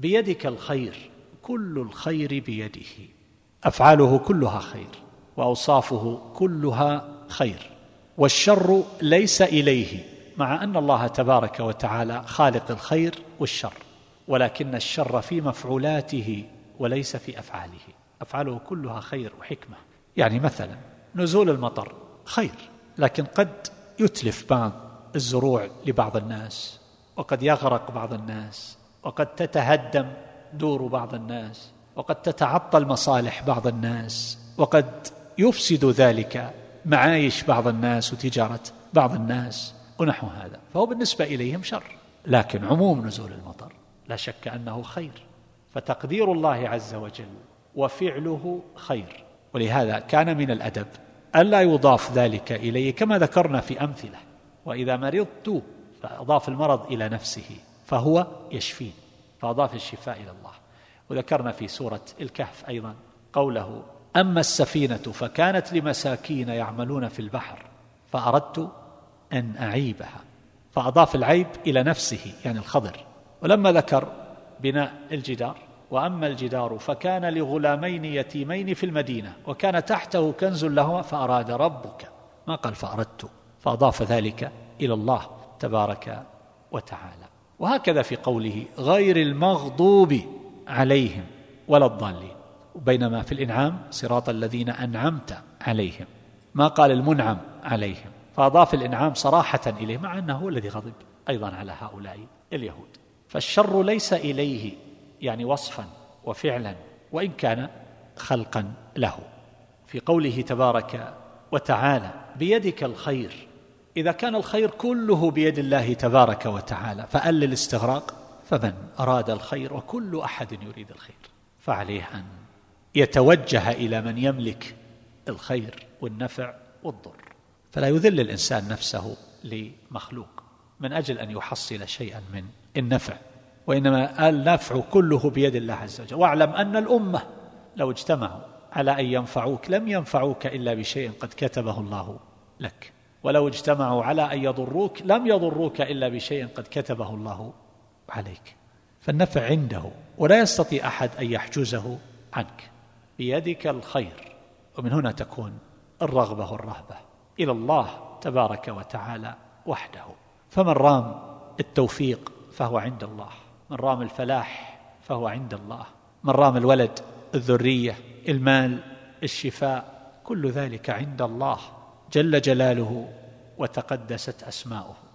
بيدك الخير كل الخير بيده. أفعاله كلها خير. وأوصافه كلها خير. والشر ليس إليه مع أن الله تبارك وتعالى خالق الخير والشر. ولكن الشر في مفعولاته وليس في أفعاله. أفعاله كلها خير وحكمة. يعني مثلا نزول المطر خير. لكن قد يتلف بعض الزروع لبعض الناس وقد يغرق بعض الناس. وقد تتهدم دور بعض الناس وقد تتعطل مصالح بعض الناس وقد يفسد ذلك معايش بعض الناس وتجارة بعض الناس ونحو هذا. فهو بالنسبة إليهم شر. لكن عموم نزول المطر لا شك أنه خير. فتقدير الله عز وجل وفعله خير. ولهذا كان من الأدب الا يضاف ذلك إليه كما ذكرنا في أمثلة. وإذا مرضت فأضاف المرض إلى نفسه. فهو يشفين فأضاف الشفاء إلى الله. وذكرنا في سورة الكهف أيضا قوله أما السفينة فكانت لمساكين يعملون في البحر فأردت أن أعيبها. فأضاف العيب إلى نفسه يعني الخضر. ولما ذكر بناء الجدار وأما الجدار فكان لغلامين يتيمين في المدينة وكان تحته كنز لهما فأراد ربك. ما قال فأردت؟ فأضاف ذلك إلى الله تبارك وتعالى. وهكذا في قوله غير المغضوب عليهم ولا الضالين بينما في الإنعام صراط الذين أنعمت عليهم ما قال المنعم عليهم فأضاف الإنعام صراحة إليه مع أنه هو الذي غضب أيضا على هؤلاء اليهود. فالشر ليس إليه يعني وصفا وفعلا وإن كان خلقا له. في قوله تبارك وتعالى بيدك الخير إذا كان الخير كله بيد الله تبارك وتعالى فأل للاستغراق فمن أراد الخير وكل أحد يريد الخير فعليه أن يتوجه إلى من يملك الخير والنفع والضر. فلا يذل الإنسان نفسه لمخلوق من أجل أن يحصل شيئا من النفع وإنما النفع كله بيد الله عز وجل. واعلم أن الأمة لو اجتمعوا على أن ينفعوك لم ينفعوك إلا بشيء قد كتبه الله لك. ولو اجتمعوا على أن يضروك لم يضروك إلا بشيء قد كتبه الله عليك. فالنفع عنده ولا يستطيع أحد أن يحجزه عنك. بيدك الخير ومن هنا تكون الرغبة والرهبة إلى الله تبارك وتعالى وحده. فمن رام التوفيق فهو عند الله من رام الفلاح فهو عند الله من رام الولد الذرية المال الشفاء كل ذلك عند الله. جل جلاله وتقدست أسماؤه.